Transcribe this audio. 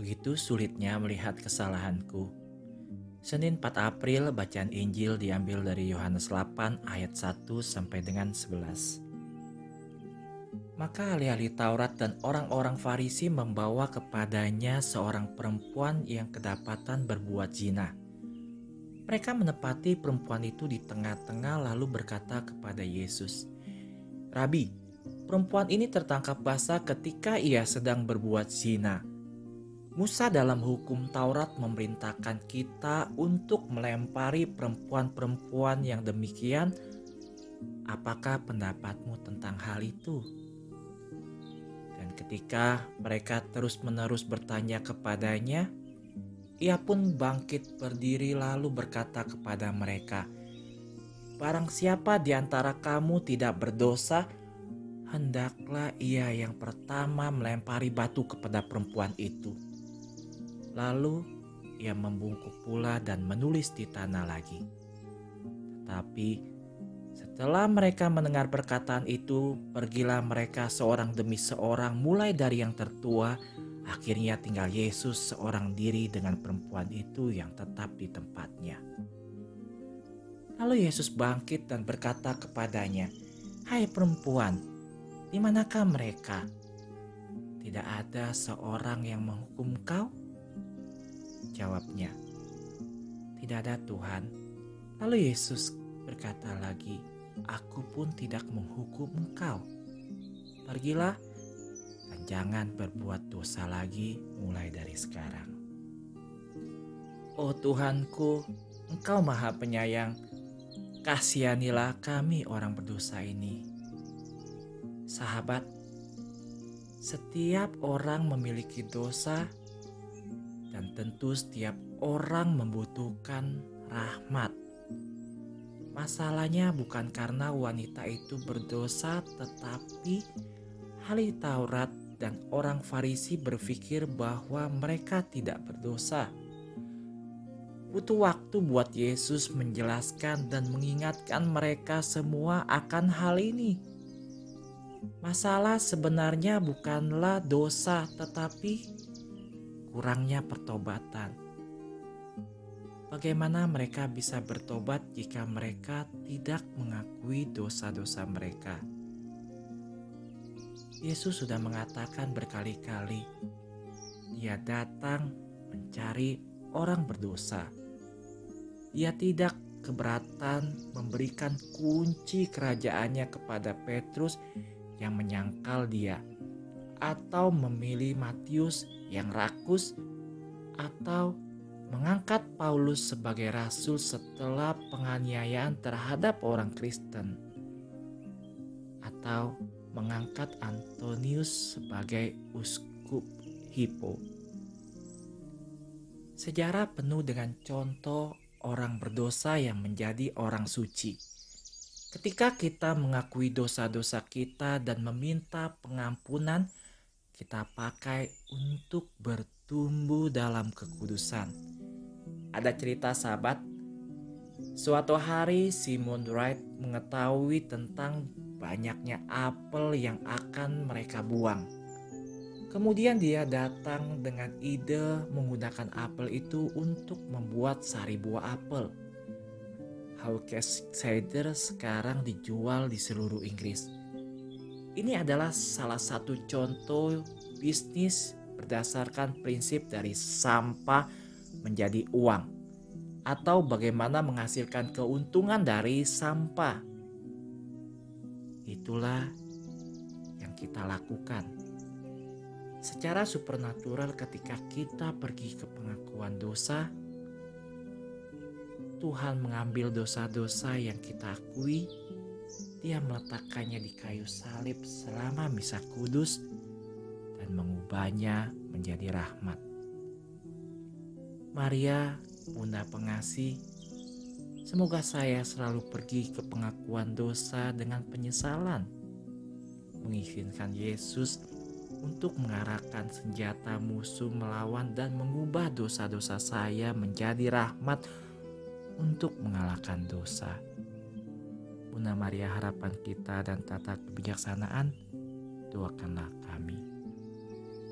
Begitu sulitnya melihat kesalahanku. Senin 4 April bacaan Injil diambil dari Yohanes 8 ayat 1 sampai dengan 11. Maka ahli-ahli Taurat dan orang-orang Farisi membawa kepadanya seorang perempuan yang kedapatan berbuat zina. Mereka menepati perempuan itu di tengah-tengah lalu berkata kepada Yesus, "Rabi, perempuan ini tertangkap basah ketika ia sedang berbuat zina." Musa dalam hukum Taurat memerintahkan kita untuk melempari perempuan-perempuan yang demikian. Apakah pendapatmu tentang hal itu? Dan ketika mereka terus-menerus bertanya kepadanya, ia pun bangkit berdiri lalu berkata kepada mereka, "Barang siapa di antara kamu tidak berdosa, hendaklah ia yang pertama melempari batu kepada perempuan itu." Lalu ia membungkuk pula dan menulis di tanah lagi. Tetapi setelah mereka mendengar perkataan itu, pergilah mereka seorang demi seorang, mulai dari yang tertua. Akhirnya tinggal Yesus seorang diri dengan perempuan itu yang tetap di tempatnya. Lalu Yesus bangkit dan berkata kepadanya, "Hai perempuan, di manakah mereka? Tidak ada seorang yang menghukum kau?" Jawabnya, "Tidak ada Tuhan." Lalu Yesus berkata lagi, "Aku pun tidak menghukum engkau. Pergilah dan jangan berbuat dosa lagi mulai dari sekarang." Oh Tuhanku, Engkau Maha Penyayang, kasihanilah kami orang berdosa ini. Sahabat, setiap orang memiliki dosa dan tentu setiap orang membutuhkan rahmat. Masalahnya bukan karena wanita itu berdosa, tetapi ahli Taurat dan orang Farisi berpikir bahwa mereka tidak berdosa. Butuh waktu buat Yesus menjelaskan dan mengingatkan mereka semua akan hal ini. Masalah sebenarnya bukanlah dosa, tetapi kurangnya pertobatan. Bagaimana mereka bisa bertobat jika mereka tidak mengakui dosa-dosa mereka? Yesus sudah mengatakan berkali-kali, Dia datang mencari orang berdosa. Dia tidak keberatan memberikan kunci kerajaannya kepada Petrus yang menyangkal dia, atau memilih Matius yang rakus atau mengangkat Paulus sebagai rasul setelah penganiayaan terhadap orang Kristen atau mengangkat Antonius sebagai uskup Hippo. Sejarah penuh dengan contoh orang berdosa yang menjadi orang suci. Ketika kita mengakui dosa-dosa kita dan meminta pengampunan, kita pakai untuk bertumbuh dalam kekudusan. Ada cerita sahabat, suatu hari Simon Wright mengetahui tentang banyaknya apel yang akan mereka buang. Kemudian dia datang dengan ide menggunakan apel itu untuk membuat sari buah apel. Hawkes cider sekarang dijual di seluruh Inggris ini adalah salah satu contoh bisnis berdasarkan prinsip dari sampah menjadi uang atau bagaimana menghasilkan keuntungan dari sampah. Itulah yang kita lakukan. Secara supernatural ketika kita pergi ke pengakuan dosa, Tuhan mengambil dosa-dosa yang kita akui dia meletakkannya di kayu salib selama misa kudus dan mengubahnya menjadi rahmat. Maria, Bunda Pengasih, semoga saya selalu pergi ke pengakuan dosa dengan penyesalan, mengizinkan Yesus untuk mengarahkan senjata musuh melawan dan mengubah dosa-dosa saya menjadi rahmat untuk mengalahkan dosa. Bunda Maria harapan kita dan tata kebijaksanaan, doakanlah kami.